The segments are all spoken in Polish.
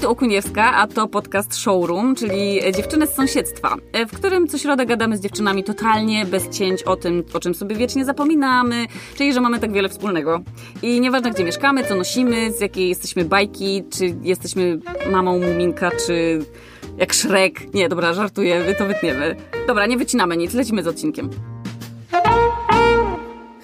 Tu Okuniewska, a to podcast Showroom, czyli dziewczyny z sąsiedztwa, w którym co środę gadamy z dziewczynami totalnie bez cięć o tym, o czym sobie wiecznie zapominamy, czyli że mamy tak wiele wspólnego. I nieważne gdzie mieszkamy, co nosimy, z jakiej jesteśmy bajki, czy jesteśmy mamą Muminka, czy jak Szrek. Nie, dobra, żartuję, to wytniemy. Dobra, nie wycinamy nic, lecimy z odcinkiem.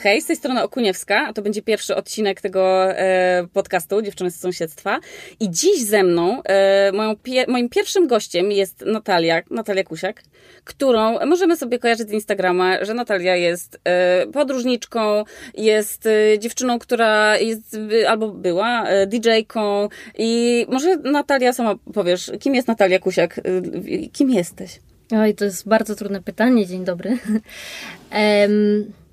Hej, z tej strony Okuniewska, a to będzie pierwszy odcinek tego e, podcastu Dziewczyny z sąsiedztwa. I dziś ze mną, e, moją pie, moim pierwszym gościem jest Natalia, Natalia Kusiak, którą możemy sobie kojarzyć z Instagrama, że Natalia jest e, podróżniczką, jest e, dziewczyną, która jest albo była e, DJ-ką i może Natalia sama powiesz, kim jest Natalia Kusiak? E, kim jesteś? Oj, to jest bardzo trudne pytanie. Dzień dobry. um...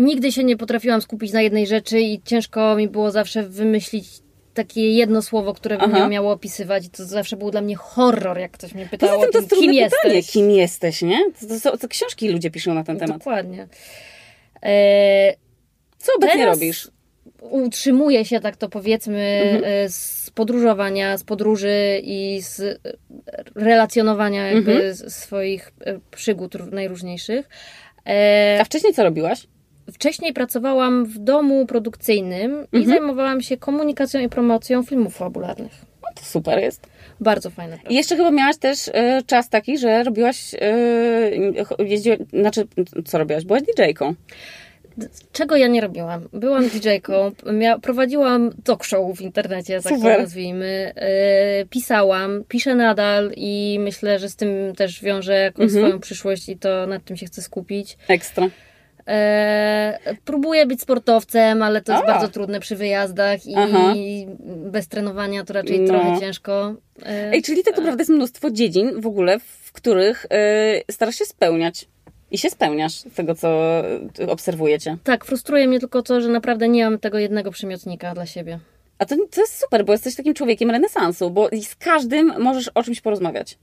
Nigdy się nie potrafiłam skupić na jednej rzeczy i ciężko mi było zawsze wymyślić takie jedno słowo, które by mnie miało opisywać. To zawsze był dla mnie horror, jak ktoś mnie pytał o tym, kim jesteś. Kim jesteś, nie? To, to, to, książki ludzie piszą na ten temat. Dokładnie. E... Co obecnie robisz? Utrzymuję się, tak to powiedzmy, mhm. E, z podróżowania, z podróży i z e, relacjonowania jakby mhm. swoich przygód najróżniejszych. A wcześniej co robiłaś? Wcześniej pracowałam w domu produkcyjnym mhm. i zajmowałam się komunikacją i promocją filmów fabularnych. No to super jest. Bardzo fajne. I jeszcze chyba miałaś też y, czas taki, że robiłaś, y, jeździła, znaczy co robiłaś? Byłaś DJ-ką. Czego ja nie robiłam? Byłam DJ-ką, prowadziłam talk show w internecie, tak Super. to nazwijmy. Y, pisałam, piszę nadal i myślę, że z tym też wiążę jakąś mhm. swoją przyszłość i to nad tym się chcę skupić. Ekstra. E, próbuję być sportowcem, ale to jest bardzo trudne przy wyjazdach i Aha. bez trenowania to raczej no. trochę ciężko. E, Ej, czyli tak naprawdę jest mnóstwo dziedzin w ogóle, w których e, starasz się spełniać. I się spełniasz z tego, co obserwujecie. Tak, frustruje mnie tylko to, że naprawdę nie mam tego jednego przymiotnika dla siebie. A to, to jest super, bo jesteś takim człowiekiem renesansu, bo z każdym możesz o czymś porozmawiać.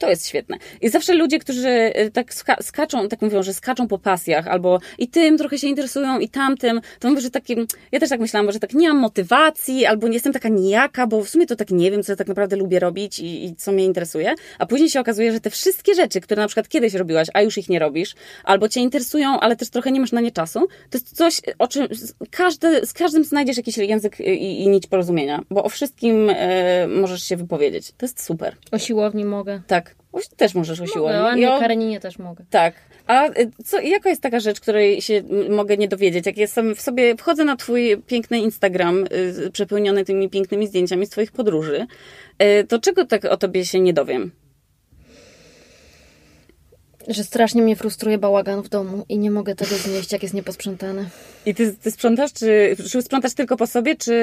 To jest świetne. I zawsze ludzie, którzy e, tak skaczą, tak mówią, że skaczą po pasjach, albo i tym trochę się interesują, i tamtym, to mówię, że takim, ja też tak myślałam, że tak nie mam motywacji, albo nie jestem taka nijaka, bo w sumie to tak nie wiem, co ja tak naprawdę lubię robić i, i co mnie interesuje. A później się okazuje, że te wszystkie rzeczy, które na przykład kiedyś robiłaś, a już ich nie robisz, albo cię interesują, ale też trochę nie masz na nie czasu, to jest coś, o czym każdy, z każdym znajdziesz jakiś język i, i nić porozumienia, bo o wszystkim e, możesz się wypowiedzieć. To jest super. O siłowni mogę. Tak. Też możesz o siłowni. No, o Kareninie też mogę. Tak. A y, co, jaka jest taka rzecz, której się mogę nie dowiedzieć? Jak jestem w sobie, wchodzę na twój piękny Instagram, y, przepełniony tymi pięknymi zdjęciami z twoich podróży, y, to czego tak o tobie się nie dowiem? Że strasznie mnie frustruje bałagan w domu i nie mogę tego znieść, jak jest nieposprzątane. I ty, ty sprzątasz, czy, czy sprzątasz tylko po sobie, czy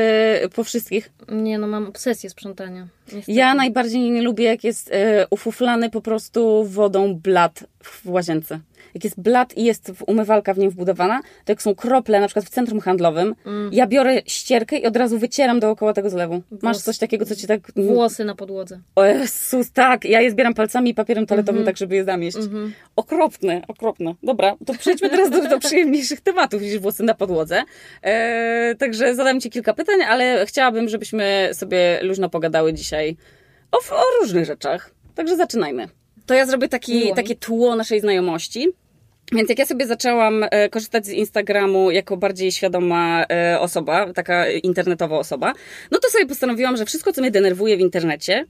po wszystkich? Nie, no mam obsesję sprzątania. Niestety. Ja najbardziej nie lubię, jak jest e, ufuflany po prostu wodą blat w łazience jak jest blat i jest umywalka w nim wbudowana, to jak są krople, na przykład w centrum handlowym, mm. ja biorę ścierkę i od razu wycieram dookoła tego zlewu. Włos. Masz coś takiego, co ci tak... Włosy na podłodze. O Jezus, tak. Ja je zbieram palcami i papierem toaletowym, mm-hmm. tak żeby je zamieść. Mm-hmm. Okropne, okropne. Dobra, to przejdźmy teraz do, do przyjemniejszych tematów niż włosy na podłodze. E, także zadam ci kilka pytań, ale chciałabym, żebyśmy sobie luźno pogadały dzisiaj o, o różnych rzeczach. Także zaczynajmy. To ja zrobię taki, takie tło naszej znajomości. Więc jak ja sobie zaczęłam e, korzystać z Instagramu jako bardziej świadoma e, osoba, taka internetowa osoba, no to sobie postanowiłam, że wszystko, co mnie denerwuje w internecie,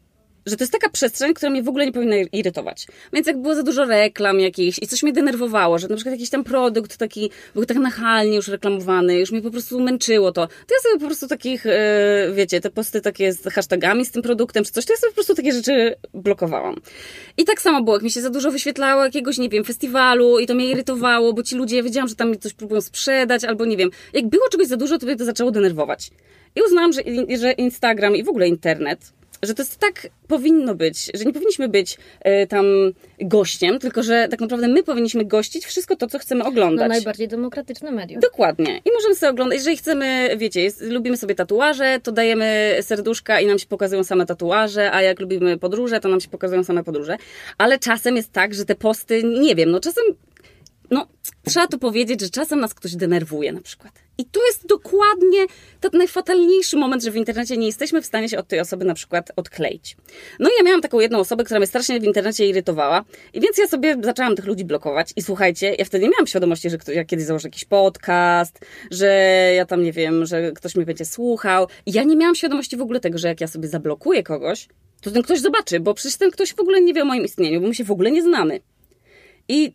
że to jest taka przestrzeń, która mnie w ogóle nie powinna irytować. Więc jak było za dużo reklam jakichś i coś mnie denerwowało, że na przykład jakiś tam produkt taki był tak nachalnie już reklamowany, już mnie po prostu męczyło to, to ja sobie po prostu takich, e, wiecie, te posty takie z hashtagami z tym produktem czy coś, to ja sobie po prostu takie rzeczy blokowałam. I tak samo było, jak mi się za dużo wyświetlało jakiegoś, nie wiem, festiwalu i to mnie irytowało, bo ci ludzie, ja wiedziałam, że tam mi coś próbują sprzedać albo nie wiem, jak było czegoś za dużo, to mnie to zaczęło denerwować. I uznałam, że, że Instagram i w ogóle internet że to jest tak powinno być, że nie powinniśmy być y, tam gościem, tylko że tak naprawdę my powinniśmy gościć wszystko to, co chcemy oglądać. No najbardziej demokratyczne medium. Dokładnie. I możemy sobie oglądać, jeżeli chcemy, wiecie, jest, lubimy sobie tatuaże, to dajemy serduszka i nam się pokazują same tatuaże, a jak lubimy podróże, to nam się pokazują same podróże. Ale czasem jest tak, że te posty, nie wiem, no czasem no, trzeba to powiedzieć, że czasem nas ktoś denerwuje na przykład. I to jest dokładnie ten najfatalniejszy moment, że w internecie nie jesteśmy w stanie się od tej osoby na przykład odkleić. No i ja miałam taką jedną osobę, która mnie strasznie w internecie irytowała i więc ja sobie zaczęłam tych ludzi blokować i słuchajcie, ja wtedy nie miałam świadomości, że ktoś, ja kiedyś założę jakiś podcast, że ja tam nie wiem, że ktoś mnie będzie słuchał. I ja nie miałam świadomości w ogóle tego, że jak ja sobie zablokuję kogoś, to ten ktoś zobaczy, bo przecież ten ktoś w ogóle nie wie o moim istnieniu, bo my się w ogóle nie znamy. I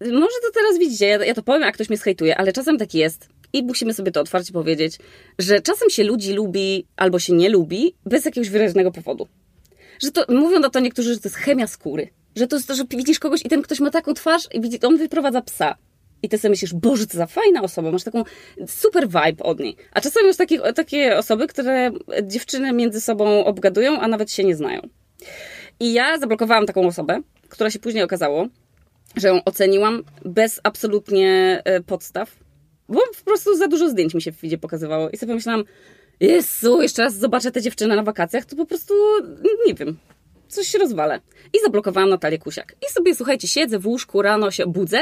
może to teraz widzicie, ja, ja to powiem, jak ktoś mnie schejtuje, ale czasem tak jest. I musimy sobie to otwarcie powiedzieć, że czasem się ludzi lubi albo się nie lubi bez jakiegoś wyraźnego powodu. Że to, mówią na to niektórzy, że to jest chemia skóry. Że to jest to, że widzisz kogoś i ten ktoś ma taką twarz i widzi, on wyprowadza psa. I ty sobie myślisz, Boże, co za fajna osoba, masz taką super vibe od niej. A czasami już takie, takie osoby, które dziewczyny między sobą obgadują, a nawet się nie znają. I ja zablokowałam taką osobę, która się później okazało, że ją oceniłam bez absolutnie e, podstaw, bo po prostu za dużo zdjęć mi się w feedzie pokazywało. I sobie pomyślałam, Jezu, jeszcze raz zobaczę tę dziewczynę na wakacjach, to po prostu nie wiem, coś się rozwalę. I zablokowałam Natalię Kusiak. I sobie, słuchajcie, siedzę w łóżku, rano się budzę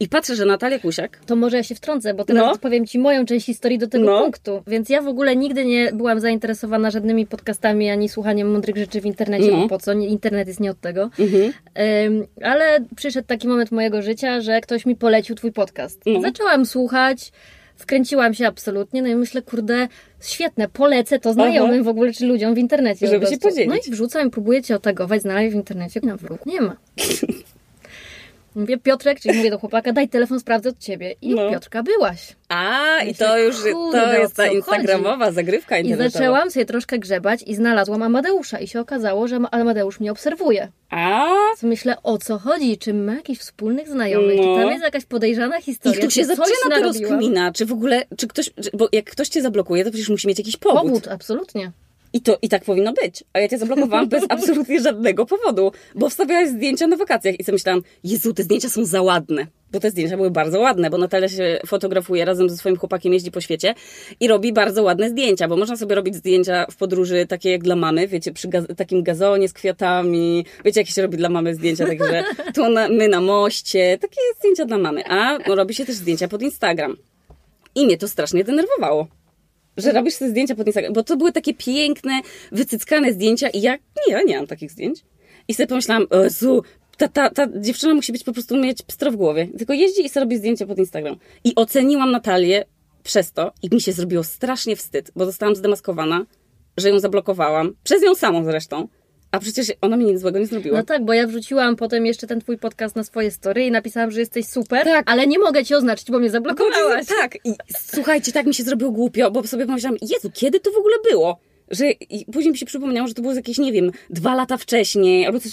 i patrzę, że Natalia Kusiak... To może ja się wtrącę, bo teraz no. powiem Ci moją część historii do tego no. punktu. Więc ja w ogóle nigdy nie byłam zainteresowana żadnymi podcastami, ani słuchaniem mądrych rzeczy w internecie, no. po co? Internet jest nie od tego. Mhm. Um, ale przyszedł taki moment mojego życia, że ktoś mi polecił Twój podcast. No. Zaczęłam słuchać wkręciłam się absolutnie, no i myślę, kurde, świetne, polecę to znajomym Aha. w ogóle, czy ludziom w internecie. Żeby się podzielić. No i wrzucam próbuję cię otagować, znaleźć w internecie, na wróg nie ma. Mówię, Piotrek, czyli mówię do chłopaka, daj telefon, sprawdzę od ciebie. I no. Piotrka byłaś. A, i to już kurde, to jest ta instagramowa chodzi? zagrywka internetowa. I zaczęłam sobie troszkę grzebać i znalazłam Amadeusza. I się okazało, że Amadeusz mnie obserwuje. A? Co myślę, o co chodzi? Czy ma jakichś wspólnych znajomych? No. Czy tam jest jakaś podejrzana historia? I tu się zaczyna ta rozkmina. Czy w ogóle, czy ktoś, bo jak ktoś cię zablokuje, to przecież musi mieć jakiś powód. Powód, absolutnie. I to i tak powinno być. A ja cię zablokowałam bez absolutnie żadnego powodu, bo wstawiałaś zdjęcia na wakacjach i sobie myślałam, Jezu, te zdjęcia są za ładne. Bo te zdjęcia były bardzo ładne, bo Natalia się fotografuje razem ze swoim chłopakiem, jeździ po świecie i robi bardzo ładne zdjęcia, bo można sobie robić zdjęcia w podróży takie jak dla mamy, wiecie, przy gaz takim gazonie z kwiatami, wiecie, jakie się robi dla mamy zdjęcia, także tu na, my na moście, takie zdjęcia dla mamy, a robi się też zdjęcia pod Instagram. I mnie to strasznie denerwowało że robisz te zdjęcia pod Instagram, bo to były takie piękne, wycyckane zdjęcia i ja, nie, ja nie mam takich zdjęć. I sobie pomyślałam, Jezu, ta, ta, ta dziewczyna musi być po prostu mieć pstro w głowie. Tylko jeździ i sobie robi zdjęcia pod Instagram. I oceniłam Natalię przez to i mi się zrobiło strasznie wstyd, bo zostałam zdemaskowana, że ją zablokowałam. Przez nią samą zresztą. A przecież ona mi nic złego nie zrobiła. No tak, bo ja wrzuciłam potem jeszcze ten twój podcast na swoje story i napisałam, że jesteś super, tak. ale nie mogę ci oznaczyć, bo mnie zablokowałaś. No, tak, i słuchajcie, tak mi się zrobiło głupio, bo sobie pomyślałam, Jezu, kiedy to w ogóle było? Że i później mi się przypomniało, że to było jakieś, nie wiem, dwa lata wcześniej, albo coś.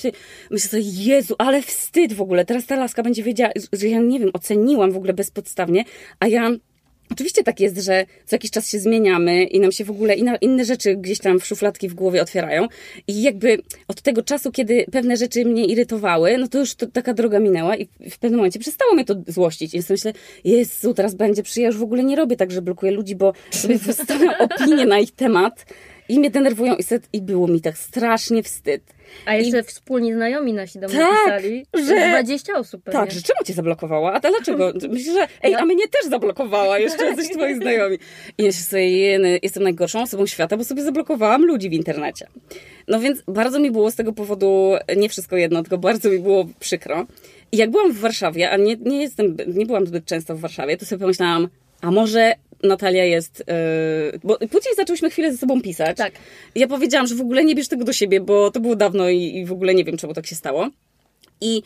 Myślę sobie, Jezu, ale wstyd w ogóle. Teraz ta laska będzie wiedziała, że ja nie wiem, oceniłam w ogóle bezpodstawnie, a ja Oczywiście tak jest, że co jakiś czas się zmieniamy i nam się w ogóle inne rzeczy gdzieś tam w szufladki w głowie otwierają. I jakby od tego czasu, kiedy pewne rzeczy mnie irytowały, no to już to, taka droga minęła i w pewnym momencie przestało mnie to złościć. I myślę, Jezu, teraz będzie przyja, już w ogóle nie robię tak, że blokuję ludzi, bo sobie wystawiam opinię na ich temat i mnie denerwują i, set, i było mi tak strasznie wstyd. A jeszcze I... wspólni znajomi nasi do mnie tak, pisali, że 20 osób pewnie. Tak, że czemu cię zablokowała? A to dlaczego? Myślę, że ej, a mnie też zablokowała jeszcze jacyś twoi znajomi. I ja się sobie, jestem najgorszą osobą świata, bo sobie zablokowałam ludzi w internecie. No więc bardzo mi było z tego powodu, nie wszystko jedno, tylko bardzo mi było przykro. I jak byłam w Warszawie, a nie, nie jestem, nie byłam zbyt często w Warszawie, to sobie pomyślałam, a może Natalia jest. Yy, bo później zaczęłyśmy chwilę ze sobą pisać. Tak. Ja powiedziałam, że w ogóle nie bierz tego do siebie, bo to było dawno i, i w ogóle nie wiem, czemu tak się stało. I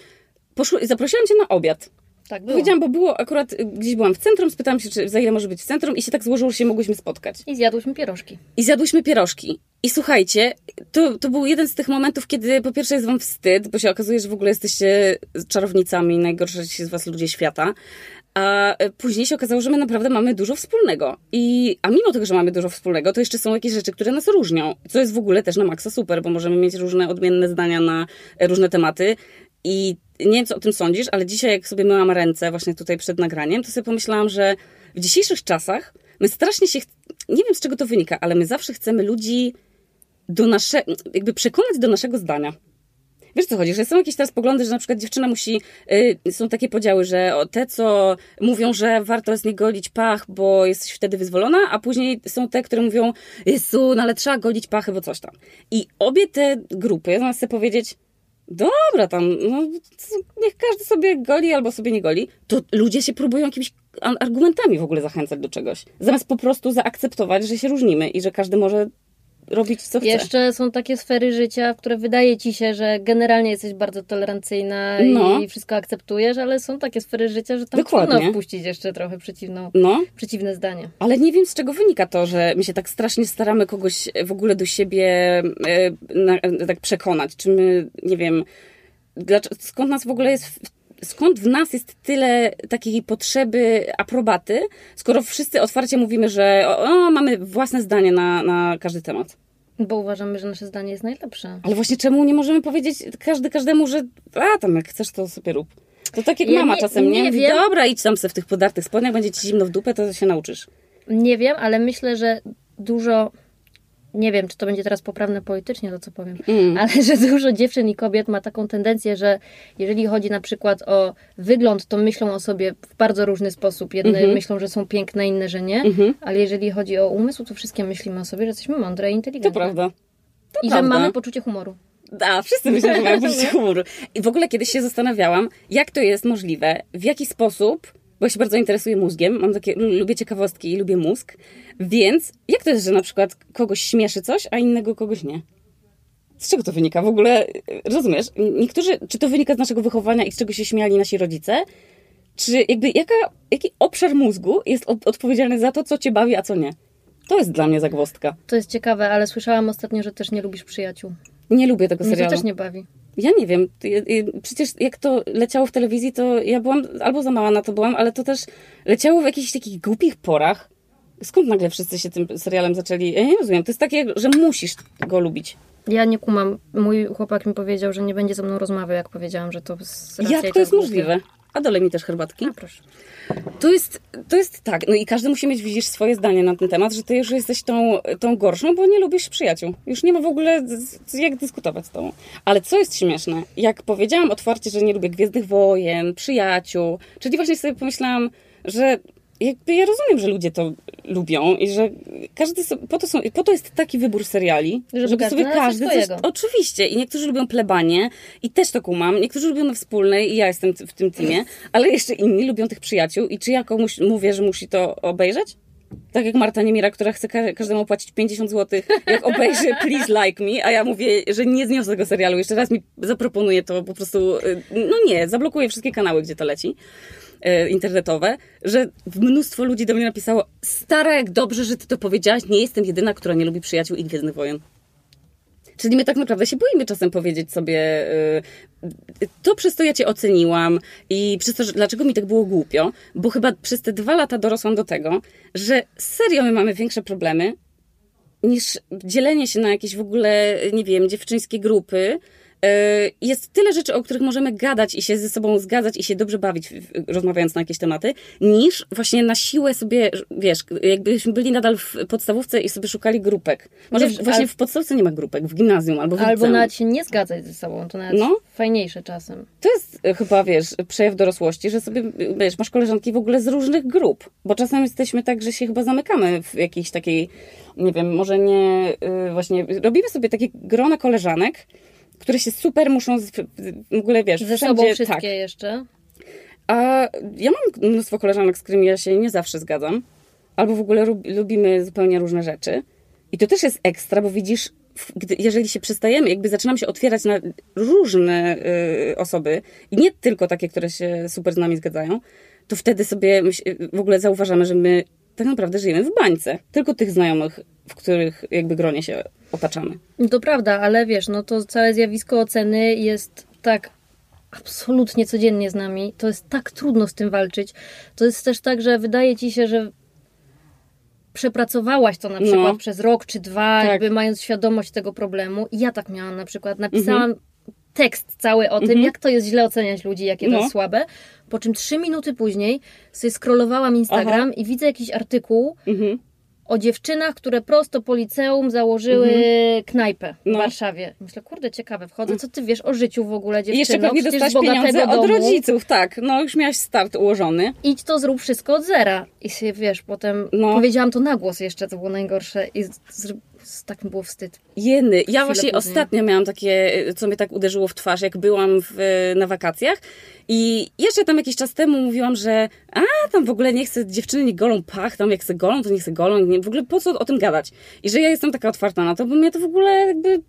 poszło, zaprosiłam cię na obiad. Tak, było. Powiedziałam, bo było akurat, gdzieś byłam w centrum, spytałam się, czy za ile może być w centrum i się tak złożyło, że się mogłyśmy spotkać. I zjadłyśmy pierożki. I zjadłyśmy pierożki. I słuchajcie, to, to był jeden z tych momentów, kiedy po pierwsze jest wam wstyd, bo się okazuje, że w ogóle jesteście czarownicami, najgorsi z was ludzie świata. A później się okazało, że my naprawdę mamy dużo wspólnego. I, a mimo tego, że mamy dużo wspólnego, to jeszcze są jakieś rzeczy, które nas różnią. Co jest w ogóle też na maksa super, bo możemy mieć różne odmienne zdania na różne tematy. I nie wiem, co o tym sądzisz, ale dzisiaj, jak sobie myłam ręce właśnie tutaj przed nagraniem, to sobie pomyślałam, że w dzisiejszych czasach my strasznie się, nie wiem z czego to wynika, ale my zawsze chcemy ludzi do nasze, jakby przekonać do naszego zdania. Wiesz co chodzi, że są jakieś teraz poglądy, że na przykład dziewczyna musi, y, są takie podziały, że te, co mówią, że warto jest nie golić pach, bo jesteś wtedy wyzwolona, a później są te, które mówią, Jezu, no ale trzeba golić pachy, bo coś tam. I obie te grupy, zamiast sobie powiedzieć, dobra tam, no, niech każdy sobie goli albo sobie nie goli, to ludzie się próbują jakimiś argumentami w ogóle zachęcać do czegoś. Zamiast po prostu zaakceptować, że się różnimy i że każdy może robić co chce. Jeszcze są takie sfery życia, w które wydaje ci się, że generalnie jesteś bardzo tolerancyjna no. i wszystko akceptujesz, ale są takie sfery życia, że tam Dokładnie. trudno wpuścić jeszcze trochę przeciwną, no. przeciwne zdanie. Ale nie wiem, z czego wynika to, że my się tak strasznie staramy kogoś w ogóle do siebie e, na, tak przekonać. Czy my, nie wiem, dlaczego, skąd nas w ogóle jest skąd w nas jest tyle takiej potrzeby aprobaty, skoro wszyscy otwarcie mówimy, że o, mamy własne zdanie na, na każdy temat? Bo uważamy, że nasze zdanie jest najlepsze. Ale właśnie czemu nie możemy powiedzieć każdy każdemu, że a tam jak chcesz, to sobie rób. To tak jak ja mama nie, czasem, nie? nie? Mówi, Dobra, idź tam sobie w tych podartych spodniach, będzie ci zimno w dupę, to się nauczysz. Nie wiem, ale myślę, że dużo nie wiem, czy to będzie teraz poprawne politycznie, to co powiem, mm. ale że dużo dziewczyn i kobiet ma taką tendencję, że jeżeli chodzi na przykład o wygląd, to myślą o sobie w bardzo różny sposób. Jedne mm -hmm. myślą, że są piękne, inne, że nie, mm -hmm. ale jeżeli chodzi o umysł, to wszystkie myślimy o sobie, że jesteśmy mądre i inteligentne. To prawda. To I prawda. że mamy poczucie humoru. Da, wszyscy myślą, że mają poczucie humoru. I w ogóle kiedyś się zastanawiałam, jak to jest możliwe, w jaki sposób bo się bardzo interesuję mózgiem, mam takie, lubię ciekawostki i lubię mózg, więc jak to jest, że na przykład kogoś śmieszy coś, a innego kogoś nie? Z czego to wynika? W ogóle, rozumiesz, niektórzy, czy to wynika z naszego wychowania i z czego się śmiali nasi rodzice, czy jakby jaka, jaki obszar mózgu jest od, odpowiedzialny za to, co cię bawi, a co nie? To jest dla mnie zagwostka. To jest ciekawe, ale słyszałam ostatnio, że też nie lubisz przyjaciół. Nie lubię tego serialu. Mnie to też nie bawi. Ja nie wiem. Przecież jak to leciało w telewizji, to ja byłam, albo za mała na to byłam, ale to też leciało w jakichś takich głupich porach. Skąd nagle wszyscy się tym serialem zaczęli? Ja nie rozumiem. To jest takie, że musisz go lubić. Ja nie kumam. Mój chłopak mi powiedział, że nie będzie ze mną rozmawiał, jak powiedziałam, że to z Jak to jest możliwe? A dole mi też herbatki. A, proszę. To jest, to jest tak, no i każdy musi mieć, widzisz, swoje zdanie na ten temat, że ty już jesteś tą, tą gorszą, bo nie lubisz przyjaciół. Już nie ma w ogóle jak dyskutować z tobą. Ale co jest śmieszne, jak powiedziałam otwarcie, że nie lubię Gwiezdnych Wojen, przyjaciół, czyli właśnie sobie pomyślałam, że jakby ja rozumiem, że ludzie to lubią i że każdy sobie, po, to są, po to jest taki wybór seriali, żeby, żeby sobie każdy coś, oczywiście i niektórzy lubią plebanie i też to kumam, niektórzy lubią na wspólnej i ja jestem w tym teamie, ale jeszcze inni lubią tych przyjaciół i czy ja komuś mówię, że musi to obejrzeć? Tak jak Marta Niemira, która chce każdemu płacić 50 zł, jak obejrzy Please Like Me, a ja mówię, że nie zniosę tego serialu. Jeszcze raz mi zaproponuje to po prostu, y, no nie, zablokuję wszystkie kanały, gdzie to leci. E, internetowe, że mnóstwo ludzi do mnie napisało stara, jak dobrze, że ty to powiedziałaś, nie jestem jedyna, która nie lubi przyjaciół i Gwiezdnych Wojen. Czyli my tak naprawdę się boimy czasem powiedzieć sobie, yy, to przez to ja cię oceniłam i przez to, że, dlaczego mi tak było głupio, bo chyba przez te dwa lata dorosłam do tego, że serio my mamy większe problemy niż dzielenie się na jakieś w ogóle, nie wiem, dziewczyńskie grupy, E, jest tyle rzeczy, o których możemy gadać i się ze sobą zgadzać i się dobrze bawić, rozmawiając na jakieś tematy, niż właśnie na siłę sobie, wiesz, jakbyśmy byli nadal w podstawówce i sobie szukali grupek. Może wiesz, właśnie w podstawce nie ma grupek, w gimnazjum albo w Albo nawet się nie zgadzać ze sobą, to nawet no. fajniejsze czasem. To jest e, chyba, wiesz, przejaw dorosłości, że sobie, wiesz, masz koleżanki w ogóle z różnych grup, bo czasem jesteśmy tak, że się chyba zamykamy w jakiejś takiej, nie wiem, może nie, y, właśnie, robimy sobie takie grona koleżanek, które się super muszą z, w ogóle, wiesz, Ze wszędzie, sobą wszystkie tak. jeszcze? A ja mam mnóstwo koleżanek, z którymi ja się nie zawsze zgadzam. Albo w ogóle lubimy zupełnie różne rzeczy. I to też jest ekstra, bo widzisz, gdy, jeżeli się przestajemy, jakby zaczynamy się otwierać na różne y, osoby i nie tylko takie, które się super z nami zgadzają, to wtedy sobie w ogóle zauważamy, że my tak naprawdę żyjemy w bańce. Tylko tych znajomych, w których jakby gronie się otaczamy. No to prawda, ale wiesz, no to całe zjawisko oceny jest tak absolutnie codziennie z nami. To jest tak trudno z tym walczyć. To jest też tak, że wydaje ci się, że przepracowałaś to na przykład no. przez rok czy dwa, tak. jakby mając świadomość tego problemu. I ja tak miałam na przykład. Napisałam mhm. Tekst cały o tym, mhm. jak to jest źle oceniać ludzi, jakie to no. jest słabe. Po czym trzy minuty później sobie scrollowałam Instagram Aha. i widzę jakiś artykuł mhm o dziewczynach, które prosto po liceum założyły Mhm. knajpę w Warszawie. Myślę, kurde, ciekawe, wchodzę, co ty wiesz o życiu w ogóle I dziewczyno? jeszcze pewnie dostałaś pieniądze od domu. rodziców, tak. No już miałaś start ułożony. Idź to zrób wszystko od zera. I się, wiesz, potem No. powiedziałam to na głos jeszcze, to było najgorsze i z, tak mi było wstyd. Jeny. Ja właśnie później. ostatnio miałam takie, co mnie tak uderzyło w twarz, jak byłam w, na wakacjach i jeszcze tam jakiś czas temu mówiłam, że a, tam w ogóle nie chcę, dziewczyny nie golą pach, tam jak se golą, to nie chcę golą, nie, w ogóle po co o tym gadać? I że ja jestem taka otwarta na to, bo mnie to w ogóle jakby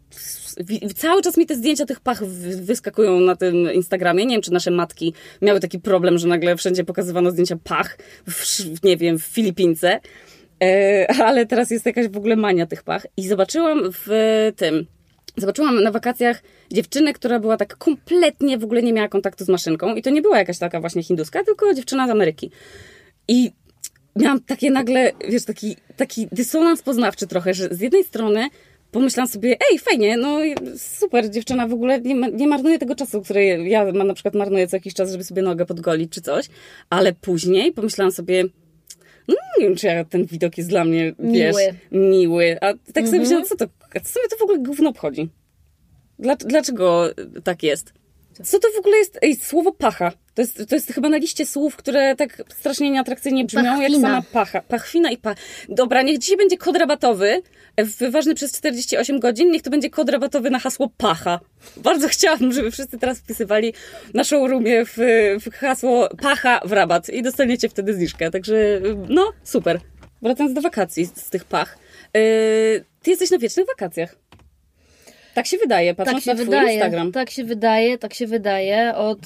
cały czas mi te zdjęcia tych pach wy- wyskakują na tym Instagramie. Nie wiem, czy nasze matki miały taki problem, że nagle wszędzie pokazywano zdjęcia pach, w, nie wiem, w Filipince. E, ale teraz jest jakaś w ogóle mania tych pach. I zobaczyłam w tym. Zobaczyłam na wakacjach dziewczynę, która była tak kompletnie, w ogóle nie miała kontaktu z maszynką. I to nie była jakaś taka właśnie hinduska, tylko dziewczyna z Ameryki. I miałam takie nagle, wiesz, taki, taki dysonans poznawczy trochę, że z jednej strony pomyślałam sobie, ej, fajnie, no super, dziewczyna w ogóle nie, nie marnuje tego czasu, który ja ma, na przykład marnuję co jakiś czas, żeby sobie nogę podgolić czy coś, ale później pomyślałam sobie, nie wiem, czy ja, ten widok jest dla mnie, wiesz, Miły. miły. A tak sobie myślałam, co to, co mnie to w ogóle gówno obchodzi? Dla, dlaczego tak jest? Co to w ogóle jest? Ej, słowo pacha. To jest, to jest chyba na liście słów, które tak strasznie nieatrakcyjnie brzmią, jak Pachwina. sama pacha. Pachwina i pa. Dobra, niech dzisiaj będzie kod rabatowy, e, ważny przez 48 godzin, niech to będzie kod rabatowy na hasło pacha. Bardzo chciałabym, żeby wszyscy teraz wpisywali na showroomie w, w hasło pacha w rabat i dostaniecie wtedy zniżkę. Także, no, super. Wracając do wakacji z, z tych pach. Yy, ty jesteś na wiecznych wakacjach. Tak się wydaje, patrząc Tak się na twój wydaje, Instagram. tak się wydaje, tak się wydaje. Od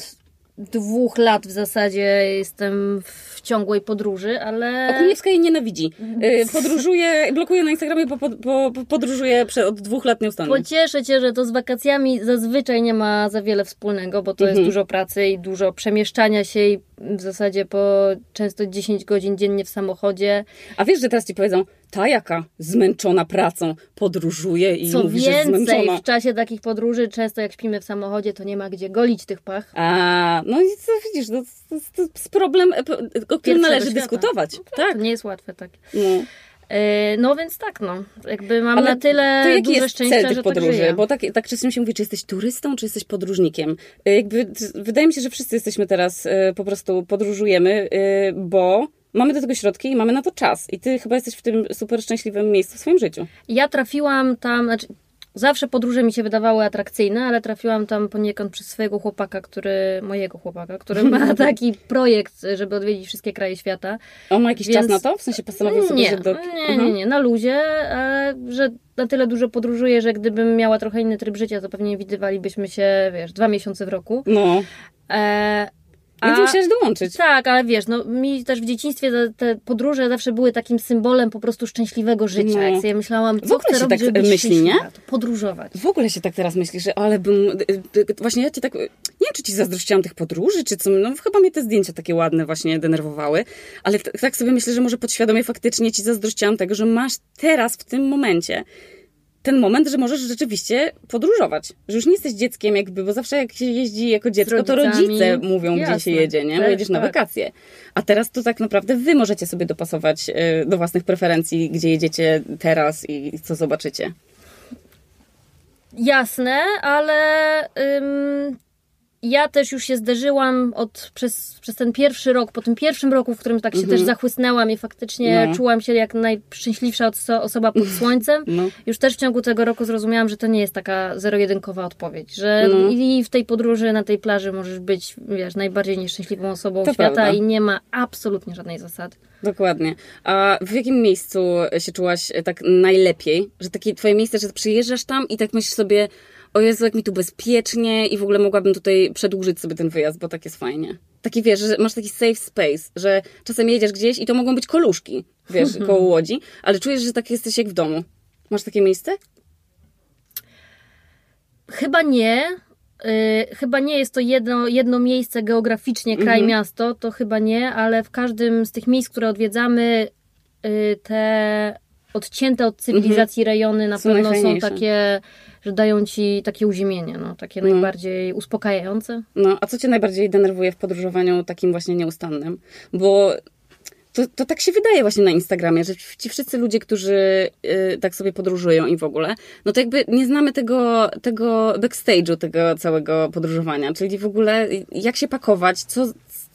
dwóch lat w zasadzie jestem w ciągłej podróży, ale... Okuniewska jej nienawidzi. Yy, podróżuje, blokuje na Instagramie, bo, bo, bo podróżuje od dwóch lat nieustannie. Pocieszę cię, że to z wakacjami zazwyczaj nie ma za wiele wspólnego, bo to Mhm. jest dużo pracy i dużo przemieszczania się i w zasadzie po często 10 godzin dziennie w samochodzie. A wiesz, że teraz ci powiedzą, ta jaka zmęczona pracą podróżuje i Co mówi, że jest więcej, zmęczona. w czasie takich podróży, często jak śpimy w samochodzie, to nie ma gdzie golić tych pach. A, no i co widzisz, no, to, to jest problem, e, o którym należy świata. dyskutować. To Tak. nie jest łatwe, tak. No. E, No więc tak, no. Jakby mam Ale na tyle to jaki duże jest szczęście, cel tych że podróży? tak żyję. Bo tak, tak czasem się mówi, czy jesteś turystą, czy jesteś podróżnikiem. Y, Jakby, wydaje mi się, że wszyscy jesteśmy teraz, po prostu podróżujemy, bo mamy do tego środki i mamy na to czas. I ty chyba jesteś w tym super szczęśliwym miejscu w swoim życiu. Ja trafiłam tam, znaczy zawsze podróże mi się wydawały atrakcyjne, ale trafiłam tam poniekąd przez swojego chłopaka, który, mojego chłopaka, który ma taki projekt, żeby odwiedzić wszystkie kraje świata. On ma jakiś Więc- czas na to? W sensie postanowił sobie, Nie, że do... nie, Mhm. nie, nie, na luzie, e, że na tyle dużo podróżuję, że gdybym miała trochę inny tryb życia, to pewnie widywalibyśmy się, wiesz, dwa miesiące w roku. No, E, więc musiałeś dołączyć. Tak, ale wiesz, no mi też w dzieciństwie te, te podróże zawsze były takim symbolem po prostu szczęśliwego życia. No. Jak sobie myślałam, co W ogóle się robić, tak myśli, nie? podróżować. W ogóle się tak teraz myśli, że ale bym. y, y, Właśnie ja cię tak. Nie wiem, czy ci zazdrościłam tych podróży, czy co. No chyba mnie te zdjęcia takie ładne właśnie denerwowały. Ale tak sobie myślę, że może podświadomie faktycznie ci zazdrościłam tego, że masz teraz w tym momencie ten moment, że możesz rzeczywiście podróżować. Że już nie jesteś dzieckiem, jakby, bo zawsze jak się jeździ jako dziecko, to rodzice mówią, gdzie się Jasne. jedzie, nie? Bo Tak, jedziesz na tak. wakacje. A teraz to tak naprawdę wy możecie sobie dopasować y, do własnych preferencji, gdzie jedziecie teraz i co zobaczycie. Jasne, ale ym, ja też już się zderzyłam od, przez, przez ten pierwszy rok, po tym pierwszym roku, w którym tak się też zachłysnęłam i faktycznie Mhm. No. czułam się jak najszczęśliwsza oso- osoba pod słońcem. No. Już też w ciągu tego roku zrozumiałam, że to nie jest taka zero-jedynkowa odpowiedź, że No. i w tej podróży na tej plaży możesz być, wiesz, najbardziej nieszczęśliwą osobą To świata prawda. i nie ma absolutnie żadnej zasady. Dokładnie. A w jakim miejscu się czułaś e, tak najlepiej? Że takie twoje miejsce, że przyjeżdżasz tam i tak myślisz sobie, o Jezu, jak mi tu bezpiecznie i w ogóle mogłabym tutaj przedłużyć sobie ten wyjazd, bo tak jest fajnie. Taki wiesz, że masz taki safe space, że czasem jedziesz gdzieś i to mogą być koluszki, wiesz, koło łodzi, ale czujesz, że tak jesteś jak w domu. Masz takie miejsce? Chyba nie. Y, chyba nie jest to jedno, jedno miejsce geograficznie, kraj, Mhm. miasto, to chyba nie, ale w każdym z tych miejsc, które odwiedzamy, y, te odcięte od cywilizacji rejony na Mhm. Są pewno są takie, że dają ci takie uziemienie, no, takie najbardziej uspokajające. No, a co cię najbardziej denerwuje w podróżowaniu takim właśnie nieustannym? Bo to, to tak się wydaje właśnie na Instagramie, że ci wszyscy ludzie, którzy y, tak sobie podróżują i w ogóle, no to jakby nie znamy tego, tego backstage'u, tego całego podróżowania, czyli w ogóle jak się pakować, co,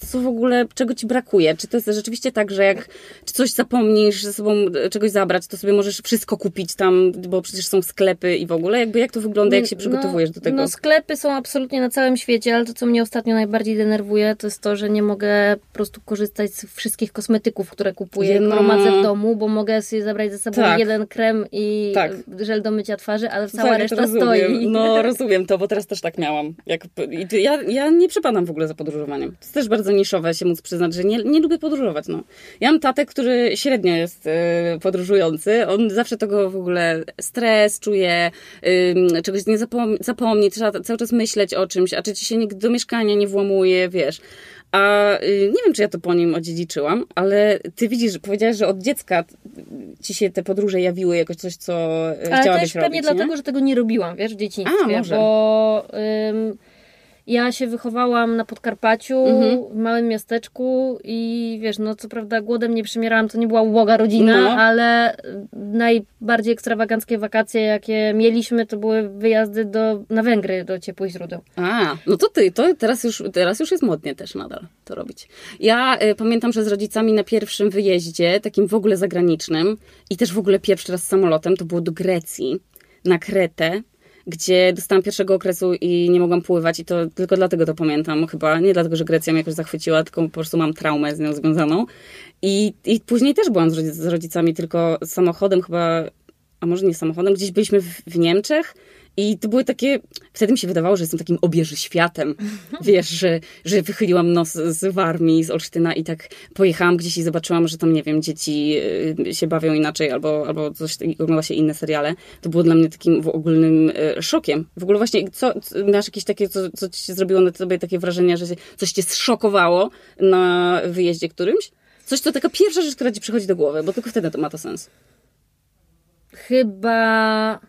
co w ogóle, czego ci brakuje? Czy to jest rzeczywiście tak, że jak czy coś zapomnisz ze sobą czegoś zabrać, to sobie możesz wszystko kupić tam, bo przecież są sklepy i w ogóle jakby jak to wygląda, jak się no, przygotowujesz no, do tego? No sklepy są absolutnie na całym świecie, ale to, co mnie ostatnio najbardziej denerwuje, to jest to, że nie mogę po prostu korzystać z wszystkich kosmetyków, które kupuję, no. gromadzę w domu, bo mogę sobie zabrać ze sobą tak. jeden krem i tak. żel do mycia twarzy, ale cała tak, reszta stoi. No rozumiem to, bo teraz też tak miałam. Jak, ja, ja nie przepadam w ogóle za podróżowaniem. To jest też bardzo bardzo niszowe się móc przyznać, że nie, nie lubię podróżować. No. Ja mam tatę, który średnio jest y, podróżujący. On zawsze tego w ogóle stres czuje, y, czegoś nie zapom zapomni, trzeba cały czas myśleć o czymś, a czy ci się nikt do mieszkania nie włamuje, wiesz. A y, nie wiem, czy ja to po nim odziedziczyłam, ale ty widzisz, powiedziałaś, że od dziecka ci się te podróże jawiły jakoś coś, co y, ale chciałabyś robić, pewnie nie? dlatego, że tego nie robiłam, wiesz, w dzieciństwie. A, może. Bo... Ym ja się wychowałam na Podkarpaciu, mhm. w małym miasteczku i wiesz, no co prawda głodem nie przymierałam, to nie była uboga rodzina, no. ale najbardziej ekstrawaganckie wakacje, jakie mieliśmy, to były wyjazdy do, na Węgry do ciepłych źródeł. A, no to ty, to teraz już, teraz już jest modnie też nadal to robić. Ja y, pamiętam, że z rodzicami na pierwszym wyjeździe, takim w ogóle zagranicznym i też w ogóle pierwszy raz samolotem, to było do Grecji, na Kretę gdzie dostałam pierwszego okresu i nie mogłam pływać i to tylko dlatego to pamiętam chyba. Nie dlatego, że Grecja mnie jakoś zachwyciła, tylko po prostu mam traumę z nią związaną. I, i później też byłam z, z rodzicami, tylko samochodem chyba, a może nie samochodem, gdzieś byliśmy w, w Niemczech i to były takie, wtedy mi się wydawało, że jestem takim obieży światem. Wiesz, że, że wychyliłam nos z Warmii, z Olsztyna i tak pojechałam gdzieś i zobaczyłam, że tam, nie wiem, dzieci y, się bawią inaczej albo, albo coś, ogląda się inne seriale. To było dla mnie takim ogólnym y, szokiem. W ogóle właśnie, co, masz jakieś takie, co, co ci zrobiło na tobie takie wrażenie, że coś cię zszokowało na wyjeździe którymś? Coś, to taka pierwsza rzecz, która ci przychodzi do głowy, bo tylko wtedy to ma to sens. Chyba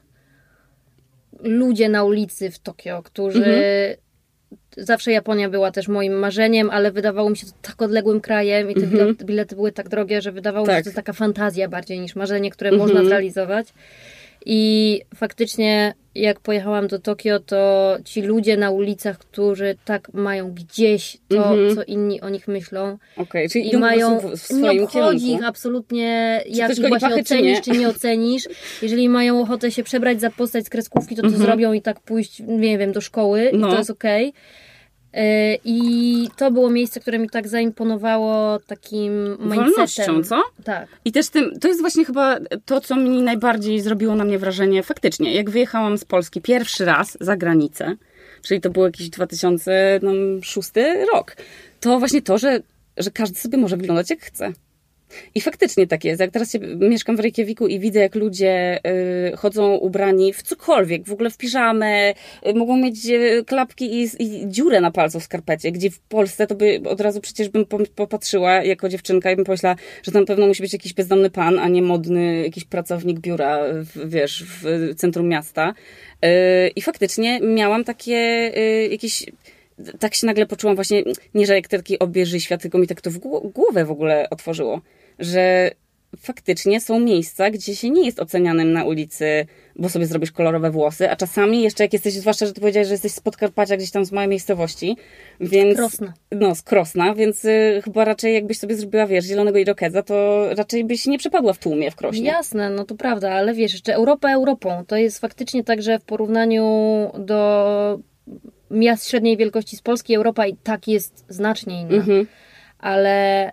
ludzie na ulicy w Tokio, którzy. Mhm. Zawsze Japonia była też moim marzeniem, ale wydawało mi się to tak odległym krajem i te mhm. bilety były tak drogie, że wydawało tak. mi się, że to taka fantazja bardziej niż marzenie, które mhm. można zrealizować. I faktycznie, jak pojechałam do Tokio, to ci ludzie na ulicach, którzy tak mają gdzieś to, mm -hmm. co inni o nich myślą. Okay, czyli i mają, w swoim nie obchodzi ich absolutnie, czy jak ich właśnie ocenisz, czy nie? czy nie ocenisz. Jeżeli mają ochotę się przebrać za postać z kreskówki, to to mm -hmm. zrobią i tak pójść, nie wiem, do szkoły no. i to jest okej. Okay. E, I to było miejsce, które mi tak zaimponowało takim mindsetem. Wolnością, co? Tak. I też tym, to jest właśnie chyba to, co mi najbardziej zrobiło na mnie wrażenie faktycznie. Jak wyjechałam z Polski pierwszy raz za granicę, czyli to był jakiś 2006 rok, to właśnie to, że, że każdy sobie może wyglądać jak chce. I faktycznie tak jest. Jak teraz się, mieszkam w Reykjaviku i widzę, jak ludzie y, chodzą ubrani w cokolwiek, w ogóle w piżamę, y, mogą mieć y, klapki i, i, dziurę na palcu w skarpecie, gdzie w Polsce to by od razu przecież bym popatrzyła jako dziewczynka i bym pomyślała, że tam pewno musi być jakiś bezdomny pan, a nie modny jakiś pracownik biura, w, wiesz, w centrum miasta. Y, I faktycznie miałam takie y, jakieś tak się nagle poczułam właśnie, nie że jak taki obieży świat, tylko mi tak to w głowę w ogóle otworzyło że faktycznie są miejsca, gdzie się nie jest ocenianym na ulicy, bo sobie zrobisz kolorowe włosy, a czasami jeszcze jak jesteś, zwłaszcza, że ty powiedziałeś, że jesteś z Podkarpacia, gdzieś tam z małej miejscowości, więc... Krosna. No, z Krosna, więc y, chyba raczej jakbyś sobie zrobiła, wiesz, zielonego irokeza, to raczej byś nie przepadła w tłumie w Krośnie. Jasne, no to prawda, ale wiesz, jeszcze Europa Europą, to jest faktycznie tak, że w porównaniu do miast średniej wielkości z Polski, Europa i tak jest znacznie inna. Mhm. Ale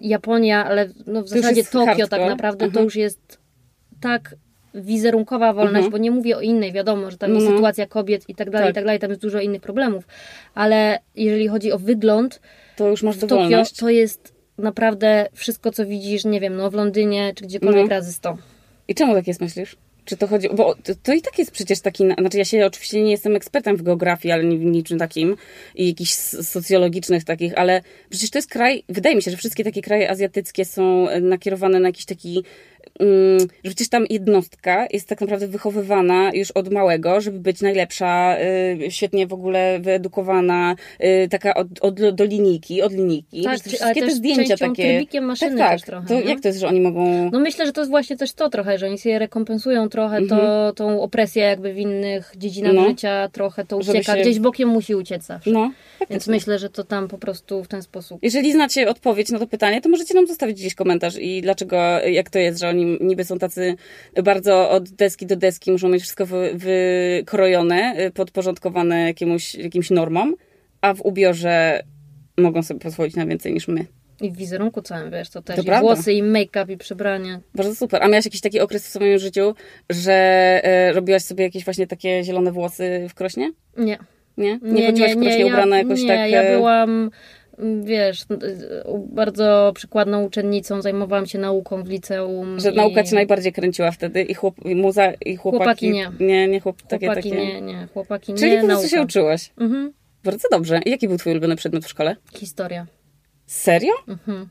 Japonia, ale no w zasadzie Tokio hardcore. tak naprawdę to mhm. już jest tak wizerunkowa wolność, mhm. bo nie mówię o innej, wiadomo, że tam jest mhm. sytuacja kobiet i tak dalej, tak. i tak dalej, tam jest dużo innych problemów, ale jeżeli chodzi o wygląd, to już masz w Tokio, to jest naprawdę wszystko, co widzisz, nie wiem, no w Londynie, czy gdziekolwiek no. razy 100. I czemu tak jest, myślisz? Czy to chodzi, bo to, to, i tak jest przecież taki, znaczy ja się oczywiście nie jestem ekspertem w geografii, ale w niczym takim i jakichś socjologicznych takich, ale przecież to jest kraj, wydaje mi się, że wszystkie takie kraje azjatyckie są nakierowane na jakiś taki że przecież tam jednostka jest tak naprawdę wychowywana już od małego, żeby być najlepsza, y, świetnie w ogóle wyedukowana, y, taka od, od, do linijki, od linijki. Tak, wszystkie te zdjęcia takie. trybikiem maszyny tak, tak. trochę, To nie? jak to jest, że oni mogą... No myślę, że to jest właśnie też to trochę, że oni sobie rekompensują trochę to, Mhm. tą opresję jakby w innych dziedzinach No. życia, trochę to ucieka, się- gdzieś bokiem musi uciec zawsze. No, Więc faktycznie. myślę, że to tam po prostu w ten sposób. Jeżeli znacie odpowiedź na to pytanie, to możecie nam zostawić gdzieś komentarz i dlaczego, jak to jest, że oni niby są tacy bardzo od deski do deski, muszą mieć wszystko wy, wykrojone, y, podporządkowane jakiemuś, jakimś normom, a w ubiorze mogą sobie pozwolić na więcej niż my. I w wizerunku całym, wiesz, to też To i prawda. włosy, i make-up, i przebranie. Bardzo super. A miałaś jakiś taki okres w swoim życiu, że e, robiłaś sobie jakieś właśnie takie zielone włosy w krośnie? Nie. Nie? Nie, chodziłaś w krośnie ja, ubrana jakoś nie, tak... ja e, byłam, wiesz, y, bardzo przykładną uczennicą, zajmowałam się nauką w liceum. Że i nauka cię najbardziej kręciła wtedy i, chłop, i muza, i chłopaki... Chłopaki nie. Nie, nie chłop, takie, Chłopaki takie... nie, nie, chłopaki Czyli nie, po prostu nauka. się uczyłaś. Mhm. Bardzo dobrze. I jaki był twój ulubiony przedmiot w szkole? Historia. Serio? Mhm.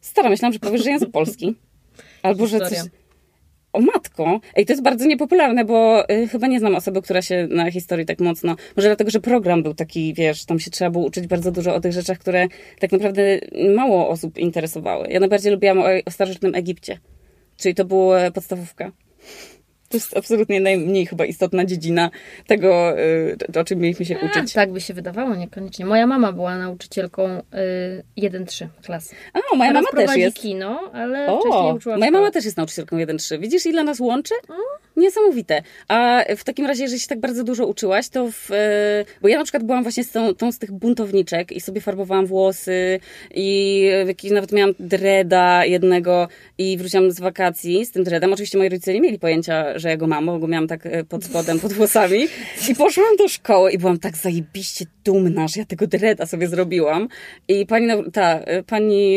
Stara, myślałam, że powiesz, że język polski. Albo, że coś... O matko! Ej, to jest bardzo niepopularne, bo y, chyba nie znam osoby, która się na historii tak mocno... Może dlatego, że program był taki, wiesz, tam się trzeba było uczyć bardzo dużo o tych rzeczach, które tak naprawdę mało osób interesowały. Ja najbardziej lubiłam o, o starożytnym Egipcie. Czyli to była podstawówka. To jest absolutnie najmniej chyba istotna dziedzina tego, y, o czym mieliśmy się uczyć. Tak by się wydawało, niekoniecznie. Moja mama była nauczycielką y, 1-3 klasy. A, moja Teraz mama też jest. kino, ale wcześniej O, uczyła w moja szkole. mama też jest nauczycielką 1-3. Widzisz, ile nas łączy? Niesamowite. A w takim razie, jeżeli się tak bardzo dużo uczyłaś, to w, e, bo ja na przykład byłam właśnie z tą, tą z tych buntowniczek i sobie farbowałam włosy i jakiś, nawet miałam dreda jednego i wróciłam z wakacji z tym dredem. Oczywiście moi rodzice nie mieli pojęcia, że ja go mam, bo go miałam tak e, pod spodem, pod włosami. I poszłam do szkoły i byłam tak zajebiście dumna, że ja tego dreda sobie zrobiłam. I pani, nau- ta, e, pani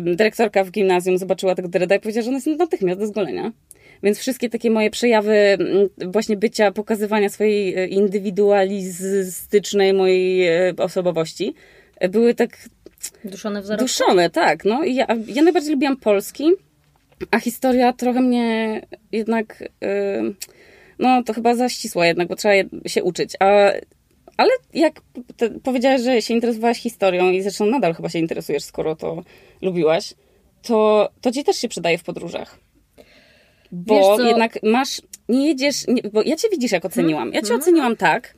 dyrektorka w gimnazjum zobaczyła tego dreda i powiedziała, że on jest natychmiast do zgolenia. Więc wszystkie takie moje przejawy mm, właśnie bycia, pokazywania swojej e, indywidualistycznej mojej e, osobowości e, były tak Duszone w zarodku. duszone, tak. No. I ja, ja najbardziej lubiłam polski, a historia trochę mnie jednak, no to chyba zaścisła jednak, bo trzeba się uczyć. A, ale jak powiedziałaś, że się interesowałaś historią i zresztą nadal chyba się interesujesz, skoro to lubiłaś, to, to ci też się przydaje w podróżach. Bo jednak masz, nie jedziesz, nie, bo ja cię widzisz jak oceniłam. Ja cię oceniłam tak,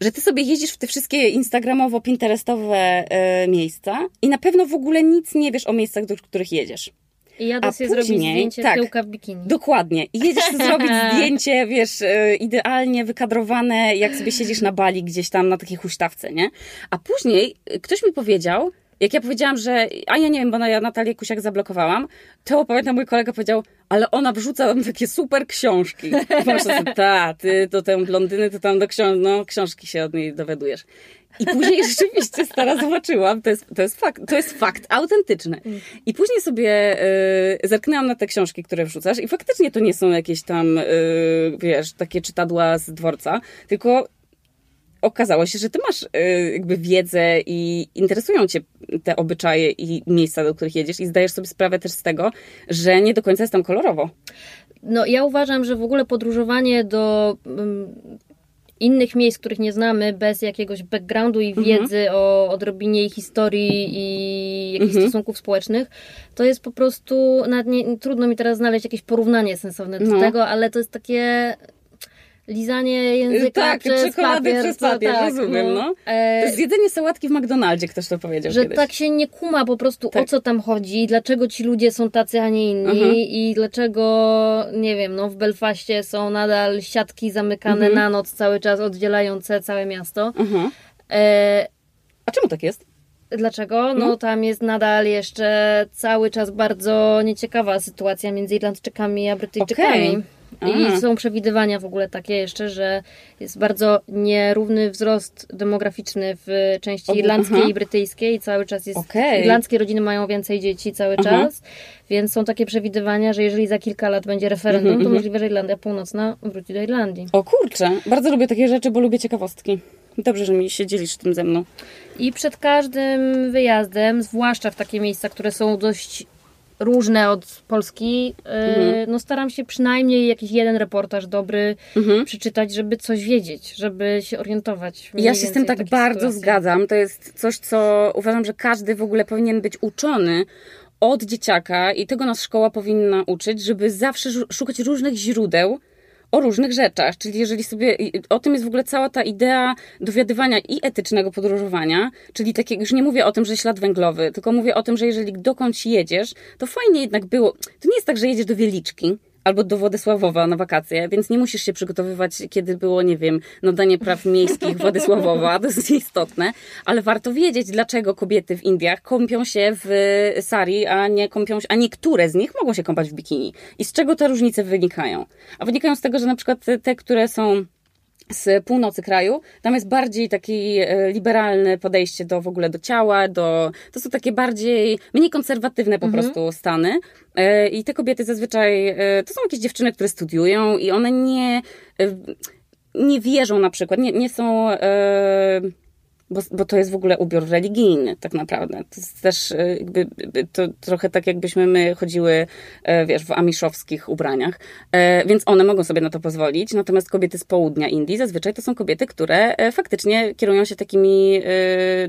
że ty sobie jeździsz w te wszystkie instagramowo-pinterestowe e, miejsca i na pewno w ogóle nic nie wiesz o miejscach, do których jedziesz. I jadę sobie zrobić później- zdjęcie tak. tyłka w bikini. Dokładnie. I jedziesz zrobić zdjęcie, wiesz, e, idealnie wykadrowane, jak sobie siedzisz na bali gdzieś tam na takiej huśtawce, nie? A później e, ktoś mi powiedział, jak ja powiedziałam, że, a ja nie wiem, bo na- ja Natalię Kusiak zablokowałam, to pamiętam mój kolega powiedział, ale ona wrzuca tam takie super książki. Ta, ty to tę blondyny, to tam do książ no, książki się od niej dowiadujesz. I później rzeczywiście stara zobaczyłam, to jest, to jest fakt, to jest fakt autentyczny. I później sobie y, zerknęłam na te książki, które wrzucasz i faktycznie to nie są jakieś tam, y, wiesz, takie czytadła z dworca, tylko okazało się, że ty masz y, jakby wiedzę i interesują cię te obyczaje i miejsca, do których jedziesz i zdajesz sobie sprawę też z tego, że nie do końca jest tam kolorowo. No, ja uważam, że w ogóle podróżowanie do mm, innych miejsc, których nie znamy, bez jakiegoś backgroundu Mhm. i wiedzy o odrobinie ich historii i jakichś Mhm. stosunków społecznych, to jest po prostu, nie, trudno mi teraz znaleźć jakieś porównanie sensowne do No. tego, ale to jest takie lizanie języka Tak, przez czekolady papier. przez papier, rozumiem, no. E, To jest jedzenie sałatki w McDonaldzie, ktoś to powiedział że kiedyś. tak się nie kuma po prostu Tak. o co tam chodzi, dlaczego ci ludzie są tacy, a nie inni i dlaczego, nie wiem, no w Belfaście są nadal siatki zamykane Mhm. na noc cały czas, oddzielające całe miasto. Mhm. E, A czemu tak jest? dlaczego? No, No. tam jest nadal jeszcze cały czas bardzo nieciekawa sytuacja między Irlandczykami a Brytyjczykami. Okej. I są przewidywania w ogóle takie jeszcze, że jest bardzo nierówny wzrost demograficzny w części irlandzkiej aha. i brytyjskiej i cały czas jest Okej. irlandzkie rodziny mają więcej dzieci cały Aha. czas, więc są takie przewidywania, że jeżeli za kilka lat będzie referendum, Mhm, to mhm. możliwe, że Irlandia Północna wróci do Irlandii. O kurczę, bardzo lubię takie rzeczy, bo lubię ciekawostki. Dobrze, że mi się dzielisz tym ze mną. I przed każdym wyjazdem, zwłaszcza w takie miejsca, które są dość różne od Polski, mhm. no staram się przynajmniej jakiś jeden reportaż dobry mhm. przeczytać, żeby coś wiedzieć, żeby się orientować. Ja się z tym tak bardzo sytuacji. zgadzam. To jest coś, co uważam, że każdy w ogóle powinien być uczony od dzieciaka i tego nas szkoła powinna uczyć, żeby zawsze szukać różnych źródeł, o różnych rzeczach. Czyli jeżeli sobie, o tym jest w ogóle cała ta idea dowiadywania i etycznego podróżowania, czyli takiego, już nie mówię o tym, że ślad węglowy, tylko mówię o tym, że jeżeli dokądś jedziesz, to fajnie jednak było, to nie jest tak, że jedziesz do Wieliczki, albo do Władysławowa na wakacje, więc nie musisz się przygotowywać, kiedy było, nie wiem, nadanie praw miejskich Władysławowa, to jest istotne, ale warto wiedzieć, dlaczego kobiety w Indiach kąpią się w sari, a nie kąpią się, a niektóre z nich mogą się kąpać w bikini. I z czego te różnice wynikają? A wynikają z tego, że na przykład te, które są z północy kraju. Tam jest bardziej takie liberalne podejście do w ogóle do ciała, do, to są takie bardziej, mniej konserwatywne po mhm. prostu stany. E, I te kobiety zazwyczaj, e, to są jakieś dziewczyny, które studiują i one nie, e, nie wierzą na przykład, nie, nie są bo, bo to jest w ogóle ubiór religijny tak naprawdę. To jest też e, jakby, to trochę tak jakbyśmy my chodziły, e, wiesz, w amiszowskich ubraniach, e, więc one mogą sobie na to pozwolić, natomiast kobiety z południa Indii zazwyczaj to są kobiety, które faktycznie kierują się takimi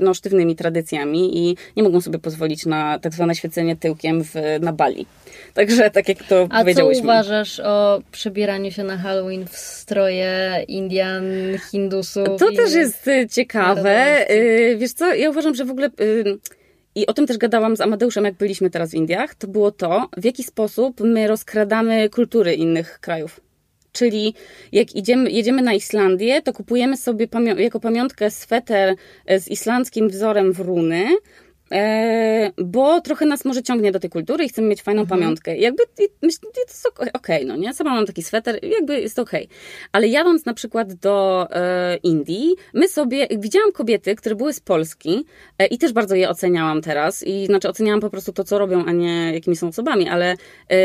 no, sztywnymi tradycjami i nie mogą sobie pozwolić na tak zwane świecenie tyłkiem w, na Bali. Także tak jak to A powiedziałyśmy. A co uważasz o przebieraniu się na Halloween w stroje Indian, Hindusów? To też jest ciekawe. Y, wiesz co, ja uważam, że w ogóle... Y, I o tym też gadałam z Amadeuszem, jak byliśmy teraz w Indiach. To było to, w jaki sposób my rozkradamy kultury innych krajów. Czyli jak idziemy, jedziemy na Islandię, to kupujemy sobie pamią jako pamiątkę sweter z islandzkim wzorem w runy, bo trochę nas może ciągnie do tej kultury i chcemy mieć fajną mhm. pamiątkę. Jakby myślę, to jest okej, okay, no nie? Sama mam taki sweter, jakby jest okej. Okay. Ale jadąc na przykład do e, Indii, my sobie, widziałam kobiety, które były z Polski e, i też bardzo je oceniałam teraz i znaczy oceniałam po prostu to, co robią, a nie jakimi są osobami, ale e,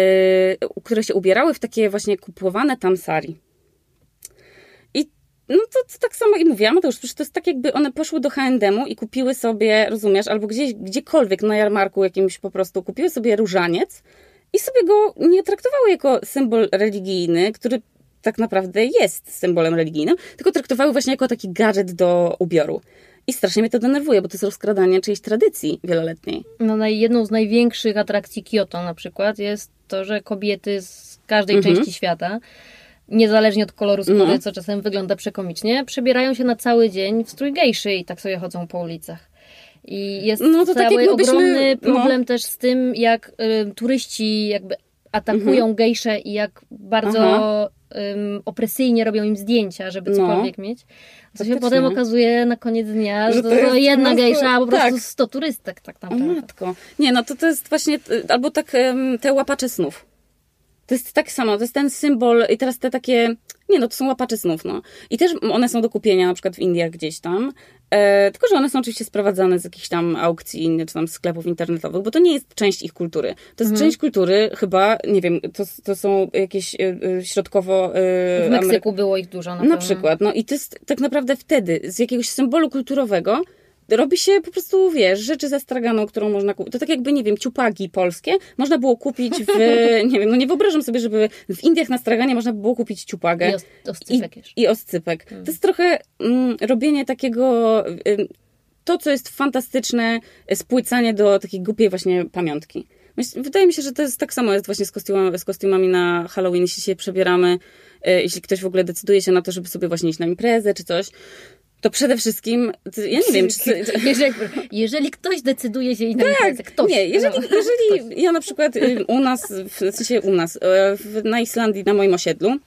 które się ubierały w takie właśnie kupowane tam sari no to, to, tak samo i mówiłam, to już to jest tak jakby one poszły do H&M-u i kupiły sobie, rozumiesz, albo gdzieś, gdziekolwiek na jarmarku jakimś po prostu kupiły sobie różaniec i sobie go nie traktowały jako symbol religijny, który tak naprawdę jest symbolem religijnym, tylko traktowały właśnie jako taki gadżet do ubioru. I strasznie mnie to denerwuje, bo to jest rozkradanie czyjejś tradycji wieloletniej. No, jedną z największych atrakcji Kyoto na przykład jest to, że kobiety z każdej mhm. części świata niezależnie od koloru skóry, no. co czasem wygląda przekomicznie, przebierają się na cały dzień w strój gejszy i tak sobie chodzą po ulicach. I jest no to tak cały tak ogromny problem no. też z tym, jak y, turyści jakby atakują mhm. gejsze i jak bardzo um, opresyjnie robią im zdjęcia, żeby no. cokolwiek no. mieć. Co się potem okazuje na koniec dnia, że, to, to jedna gejsza, a po prostu tak. 100 turystek tak naprawdę. O matko. Nie, no to to jest właśnie, y, albo tak te łapacze snów. To jest tak samo, to jest ten symbol i teraz te takie, nie no, to są łapacze snów, no. I też one są do kupienia na przykład w Indiach gdzieś tam, e, tylko że one są oczywiście sprowadzane z jakichś tam aukcji, czy tam sklepów internetowych, bo to nie jest część ich kultury. To jest mhm. część kultury chyba, nie wiem, to, to są jakieś e, e środkowo... E, w Meksyku było ich dużo na, na przykład, no i to jest tak naprawdę wtedy z jakiegoś symbolu kulturowego robi się po prostu, wiesz, rzeczy ze straganą, którą można kupić. To tak jakby, nie wiem, ciupagi polskie można było kupić w, nie wiem, no nie wyobrażam sobie, żeby w Indiach na straganie można było kupić ciupagę. I os oscypek I, I oscypek. Hmm. To jest trochę mm, robienie takiego, y, to co jest fantastyczne, spłycanie do takiej głupiej właśnie pamiątki. Wydaje mi się, że to jest tak samo jest właśnie z, kostiumami, z kostiumami na Halloween, jeśli się przebieramy, y, jeśli ktoś w ogóle decyduje się na to, żeby sobie właśnie iść na imprezę czy coś, to przede wszystkim, ja nie wiem, czy... Jeżeli, jeżeli ktoś decyduje się na tak, ktoś. Nie, jeżeli, no, jeżeli ktoś. ja na przykład y, u nas, w sensie u nas, y, na Islandii, na moim osiedlu,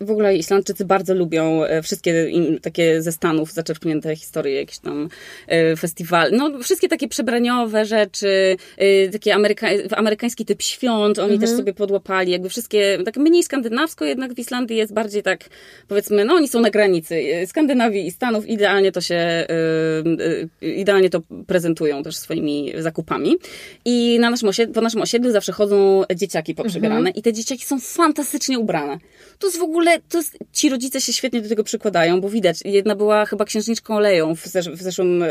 w ogóle Islandczycy bardzo lubią e, wszystkie takie ze Stanów zaczerpnięte historie, jakieś tam e, festiwale, no wszystkie takie przebraniowe rzeczy, e, takie ameryka amerykański typ świąt, oni mhm. też sobie podłapali, jakby wszystkie, tak mniej skandynawsko, jednak w Islandii jest bardziej tak, powiedzmy, no oni są na granicy Skandynawii i Stanów, idealnie to się, idealnie to prezentują też swoimi zakupami. I na naszym osiedlu, po naszym osiedlu zawsze chodzą dzieciaki poprzebierane mhm. i te dzieciaki są fantastycznie ubrane. To jest w ogóle ogóle to jest, ci rodzice się świetnie do tego przykładają, bo widać, jedna była chyba księżniczką Leją w, zesz w zeszłym y,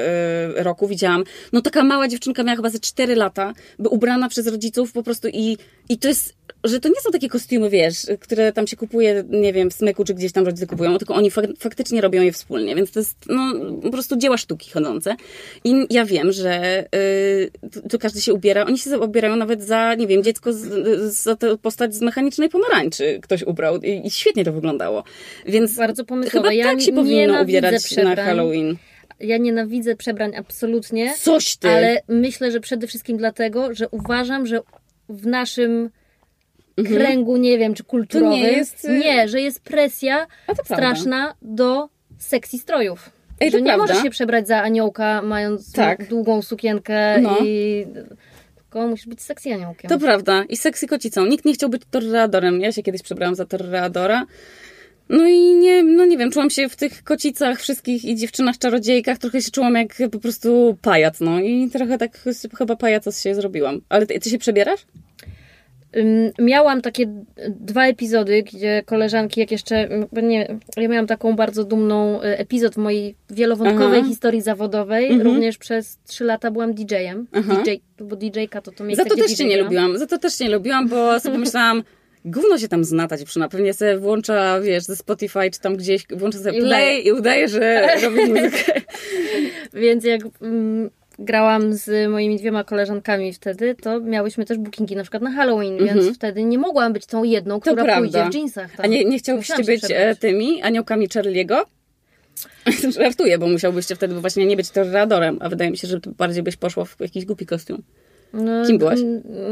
roku, widziałam. No taka mała dziewczynka miała chyba ze 4 lata, by ubrana przez rodziców po prostu i, i to jest że to nie są takie kostiumy, wiesz, które tam się kupuje, nie wiem, w smyku, czy gdzieś tam rodzice kupują, tylko oni fak faktycznie robią je wspólnie, więc to jest, no, po prostu dzieła sztuki chodzące. I ja wiem, że yy, tu każdy się ubiera, oni się ubierają nawet za, nie wiem, dziecko, z, za tę postać z mechanicznej pomarańczy ktoś ubrał i, i świetnie to wyglądało. Więc Bardzo pomysłowe. Chyba ja tak się powinno ubierać na Halloween. Ja nienawidzę przebrań absolutnie. Coś ty! Ale myślę, że przede wszystkim dlatego, że uważam, że w naszym mhm. kręgu, nie wiem, czy kulturowym, nie, jest... Y- nie, że jest presja straszna do seksji strojów. Ej, że nie prawda. możesz się przebrać za aniołka, mając tak. długą sukienkę no. i tylko musisz być seksy aniołkiem. To prawda. I seksy kocicą. Nikt nie chciał być torreadorem. Ja się kiedyś przebrałam za torreadora. No i nie, no nie wiem, czułam się w tych kocicach wszystkich i dziewczynach czarodziejkach, trochę się czułam jak po prostu pajac, no i trochę tak chyba pajaca się zrobiłam. Ale ty, ty się przebierasz? Miałam takie dwa epizody, gdzie koleżanki, jak jeszcze, nie, ja miałam taką bardzo dumną e, epizod w mojej wielowątkowej Aha. historii zawodowej. Mhm. Również przez trzy lata byłam DJ-em. DJ, bo DJ-ka to to miejsce, Za to też nie lubiłam. Za to też nie lubiłam, bo sobie myślałam, gówno się tam zna ta dziewczyna. Pewnie sobie włącza, wiesz, ze Spotify czy tam gdzieś, włącza sobie play i udaje, i udaje że robi muzykę. Więc jak mm, grałam z moimi dwiema koleżankami wtedy, to miałyśmy też bookingi na przykład na Halloween, mm -hmm. więc wtedy nie mogłam być tą jedną, która to pójdzie prawda. w jeansach. Tam. A nie, nie chciałbyście być e, tymi aniołkami Charlie'ego? Żartuję, bo musiałbyście wtedy właśnie nie być torradorem, a wydaje mi się, że bardziej byś poszła w jakiś głupi kostium. No, Kim byłaś?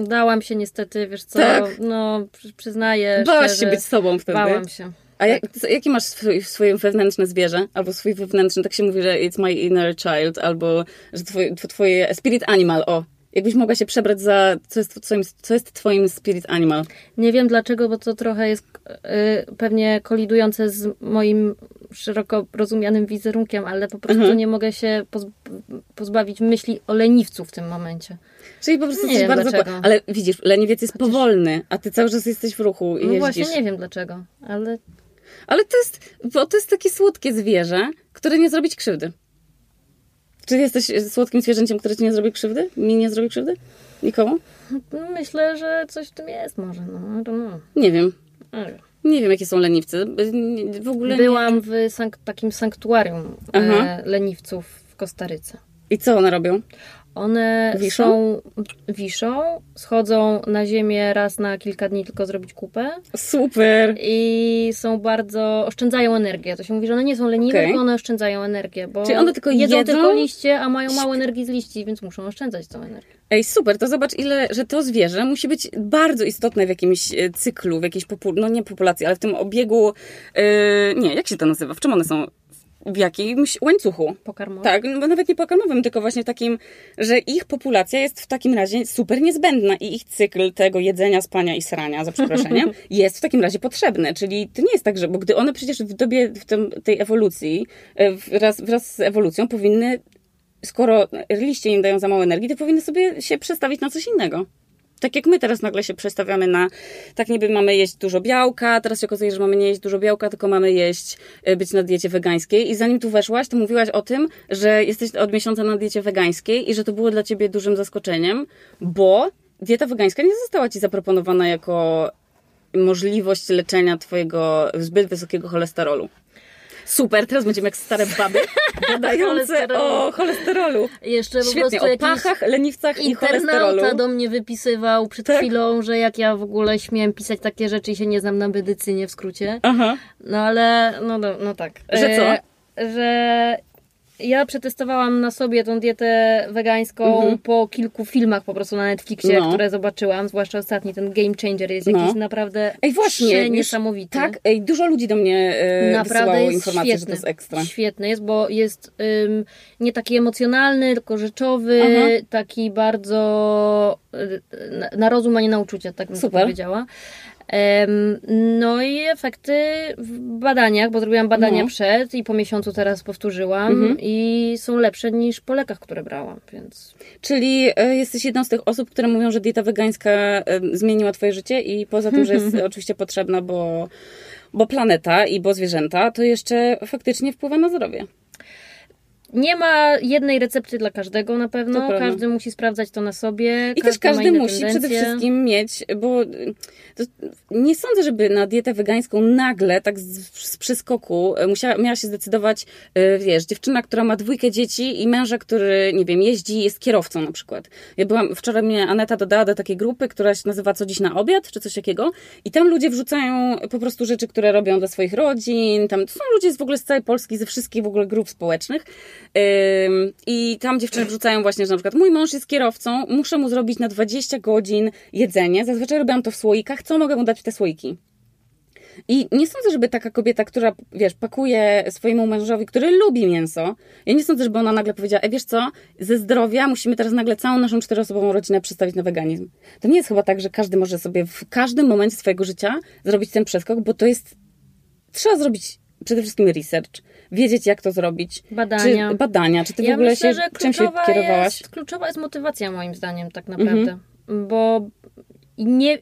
Dałam się niestety, wiesz co, tak. no przyznaję Bałaś szczerze, się być sobą wtedy? Bałam się. A jak, jaki masz swój, swoje wewnętrzne zwierzę? Albo swój wewnętrzny, tak się mówi, że it's my inner child, albo że twoje, twoje spirit animal, o. Jakbyś mogła się przebrać za, co jest, twoim, co jest twoim spirit animal? Nie wiem dlaczego, bo to trochę jest y, pewnie kolidujące z moim szeroko rozumianym wizerunkiem, ale po prostu mhm. nie mogę się pozbawić myśli o leniwcu w tym momencie. Czyli po prostu nie jesteś bardzo... Dlaczego. Ale widzisz, leniwiec jest Chociaż... powolny, a ty cały czas jesteś w ruchu i No jeździsz. właśnie, nie wiem dlaczego, ale... Ale to jest, bo to jest takie słodkie zwierzę, które nie zrobi ci krzywdy. Czy jesteś słodkim zwierzęciem, które ci nie zrobi krzywdy? Mi nie zrobi krzywdy? Nikomu? Myślę, że coś w tym jest może, no. Nie wiem. Nie wiem, jakie są leniwcy. W ogóle Byłam nie... w sank takim sanktuarium e, leniwców w Kostaryce. I co one robią? One wiszą? są, wiszą, schodzą na ziemię raz na kilka dni tylko zrobić kupę. Super! I są bardzo, oszczędzają energię. To się mówi, że one nie są leniwe, okay. one oszczędzają energię, bo Czyli one tylko jedzą, jedzą tylko liście, a mają mało energii z liści, więc muszą oszczędzać tą energię. Ej, super, to zobacz ile, że to zwierzę musi być bardzo istotne w jakimś e, cyklu, w jakiejś populacji, no nie populacji, ale w tym obiegu, yy, nie, jak się to nazywa, w czym one są? W jakimś łańcuchu. Pokarmowym? Tak, no nawet nie pokarmowym, tylko właśnie takim, że ich populacja jest w takim razie super niezbędna i ich cykl tego jedzenia, spania i srania, za przeproszeniem, jest w takim razie potrzebny. Czyli to nie jest tak, że, bo gdy one przecież w dobie w tym, tej ewolucji, e, wraz, wraz z ewolucją powinny, skoro liście im dają za mało energii, to powinny sobie się przestawić na coś innego. Tak jak my teraz nagle się przestawiamy na, tak niby mamy jeść dużo białka, teraz się okazuje, że mamy nie jeść dużo białka, tylko mamy jeść, e, być na diecie wegańskiej. I zanim tu weszłaś, to mówiłaś o tym, że jesteś od miesiąca na diecie wegańskiej i że to było dla ciebie dużym zaskoczeniem, bo dieta wegańska nie została ci zaproponowana jako możliwość leczenia twojego zbyt wysokiego cholesterolu. Super, teraz będziemy jak stare baby gadające o cholesterolu. Jeszcze Świetnie, po prostu o pachach, leniwcach i cholesterolu. do mnie wypisywał przed tak? chwilą, że jak ja w ogóle śmiem pisać takie rzeczy i się nie znam na medycynie w skrócie. Aha. No ale, no, no, no tak. Że co? E, że ja przetestowałam na sobie tą dietę wegańską mhm. po kilku filmach po prostu na Netflixie, no. które zobaczyłam, zwłaszcza ostatni, ten Game Changer jest no. jakiś naprawdę ej, właśnie, niesamowity. tak, ej, dużo ludzi do mnie yy, naprawdę jest informacje, świetny, że to jest ekstra. Świetny jest, bo jest ym, nie taki emocjonalny, tylko rzeczowy, Aha. taki bardzo y, na, na rozum, a nie na uczucia, tak bym Super. powiedziała. No i efekty w badaniach, bo zrobiłam badania no. przed i po miesiącu teraz powtórzyłam mhm. i są lepsze niż po lekach, które brałam, więc... Czyli e, jesteś jedną z tych osób, które mówią, że dieta wegańska zmieniła twoje życie i poza tym, że jest oczywiście potrzebna, bo bo planeta i bo zwierzęta to jeszcze faktycznie wpływa na zdrowie. Nie ma jednej recepty dla każdego na pewno. Każdy musi sprawdzać to na sobie. I też każdy musi tendencje. przede wszystkim mieć, bo nie sądzę, żeby na dietę wegańską nagle, tak z, z przeskoku, musiała, miała się zdecydować, e, wiesz, dziewczyna, która ma dwójkę dzieci i męża, który, nie wiem, jeździ, jest kierowcą na przykład. Ja byłam, wczoraj mnie Aneta dodała do takiej grupy, która się nazywa Co dziś na obiad, czy coś takiego. I tam ludzie wrzucają po prostu rzeczy, które robią dla swoich rodzin. Tam to są ludzie z w ogóle z całej Polski, ze wszystkich w ogóle grup społecznych. I tam dziewczyny wrzucają właśnie, że na przykład mój mąż jest kierowcą, muszę mu zrobić na 20 godzin jedzenie. Zazwyczaj robiłam to w słoikach. Co mogę mu dać w te słoiki? I nie sądzę, żeby taka kobieta, która, wiesz, pakuje swojemu mężowi, który lubi mięso, ja nie sądzę, żeby ona nagle powiedziała, e, wiesz co, ze zdrowia musimy teraz nagle całą naszą czteroosobową rodzinę przestawić na weganizm. To nie jest chyba tak, że każdy może sobie w każdym momencie swojego życia zrobić ten przeskok, bo to jest, trzeba zrobić przede wszystkim research, wiedzieć, jak to zrobić. Badania. Czy, badania. Czy ty ja w ogóle myślę, się, czym się kierowałaś? Jest, kluczowa jest motywacja, moim zdaniem, tak naprawdę. Mhm. Bo nie.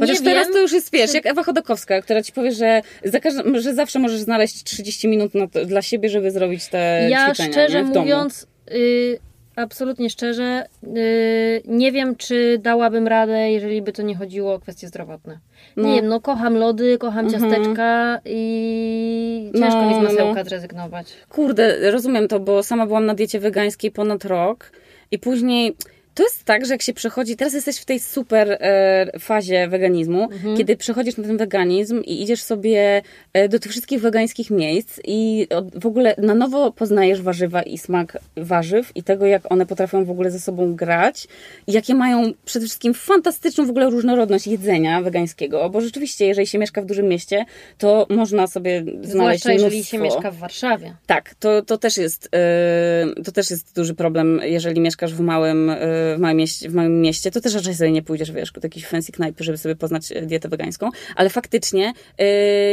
Chociaż nie teraz wiem, to już jest, wiesz, czy... jak Ewa Chodakowska, która ci powie, że, za każdym, że zawsze możesz znaleźć 30 minut to, dla siebie, żeby zrobić te ja ćwiczenia. Ja szczerze nie? mówiąc, y, absolutnie szczerze, y, nie wiem, czy dałabym radę, jeżeli by to nie chodziło o kwestie zdrowotne. No. Nie wiem, no kocham lody, kocham mhm. ciasteczka i ciężko no, mi z masełka no. zrezygnować. Kurde, rozumiem to, bo sama byłam na diecie wegańskiej ponad rok i później to jest tak, że jak się przechodzi, teraz jesteś w tej super e, fazie weganizmu, mhm. kiedy przechodzisz na ten weganizm i idziesz sobie e, do tych wszystkich wegańskich miejsc i w ogóle na nowo poznajesz warzywa i smak warzyw i tego, jak one potrafią w ogóle ze sobą grać i jakie mają przede wszystkim fantastyczną w ogóle różnorodność jedzenia wegańskiego, bo rzeczywiście, jeżeli się mieszka w dużym mieście, to można sobie znaleźć Zwłaszcza jeżeli się mieszka w Warszawie. Tak, to, to, też jest, e, to też jest duży problem, jeżeli mieszkasz w małym e, w małym, mieście, w małym mieście, to też raczej sobie nie pójdziesz, wiesz, do jakiejś fancy knajpy, żeby sobie poznać e, dietę wegańską, ale faktycznie yy,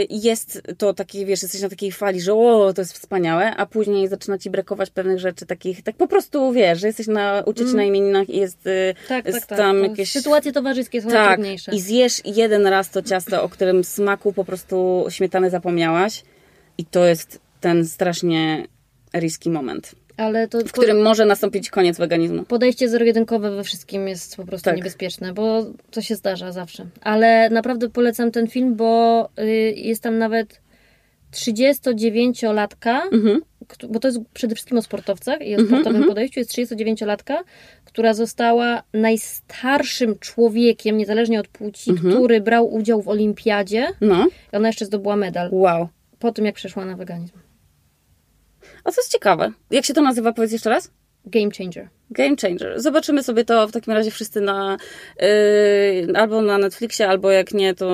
jest to taki, wiesz, jesteś na takiej fali, że o, to jest wspaniałe, a później zaczyna ci brakować pewnych rzeczy takich, tak po prostu, wiesz, że jesteś na, uczyć mm. na imieninach i jest, yy, tak, jest tak, tam tak. jakieś... Sytuacje towarzyskie są tak, i zjesz jeden raz to ciasto, o którym smaku po prostu śmietany zapomniałaś i to jest ten strasznie riski moment. Ale to, w którym może nastąpić koniec weganizmu. Podejście zero-jedynkowe we wszystkim jest po prostu tak. niebezpieczne, bo to się zdarza zawsze. Ale naprawdę polecam ten film, bo y, jest tam nawet 39-latka, mhm. bo to jest przede wszystkim o sportowcach i o mhm, sportowym mhm. podejściu, jest 39-latka, która została najstarszym człowiekiem, niezależnie od płci, mhm. który brał udział w olimpiadzie. No. I ona jeszcze zdobyła medal. Wow. Po tym, jak przeszła na weganizm. A co jest ciekawe. Jak się to nazywa? Powiedz jeszcze raz. Game Changer. Game Changer. Zobaczymy sobie to w takim razie wszyscy na yy, albo na Netflixie, albo jak nie, to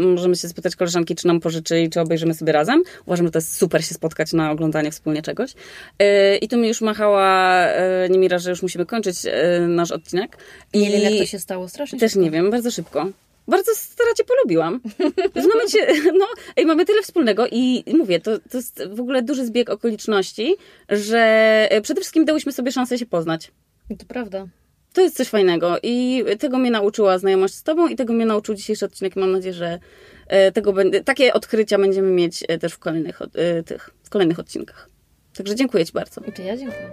możemy się spytać koleżanki, czy nam pożyczy i czy obejrzymy sobie razem. Uważam, że to jest super się spotkać na oglądanie wspólnie czegoś. Yy, I tu mi już machała yy, Niemira, że już musimy kończyć yy, nasz odcinek. Nie wiem, jak to się stało. Strasznie Też szybko. nie wiem, bardzo szybko bardzo stara cię polubiłam. W momencie, no, ej, mamy tyle wspólnego i mówię, to, to jest w ogóle duży zbieg okoliczności, że e, przede wszystkim dałyśmy sobie szansę się poznać. To prawda. To jest coś fajnego i tego mnie nauczyła znajomość z tobą i tego mnie nauczył dzisiejszy odcinek. Mam nadzieję, że e, tego będzie, takie odkrycia będziemy mieć e, też w kolejnych, tych, w kolejnych odcinkach. Także dziękuję ci bardzo. I ja dziękuję.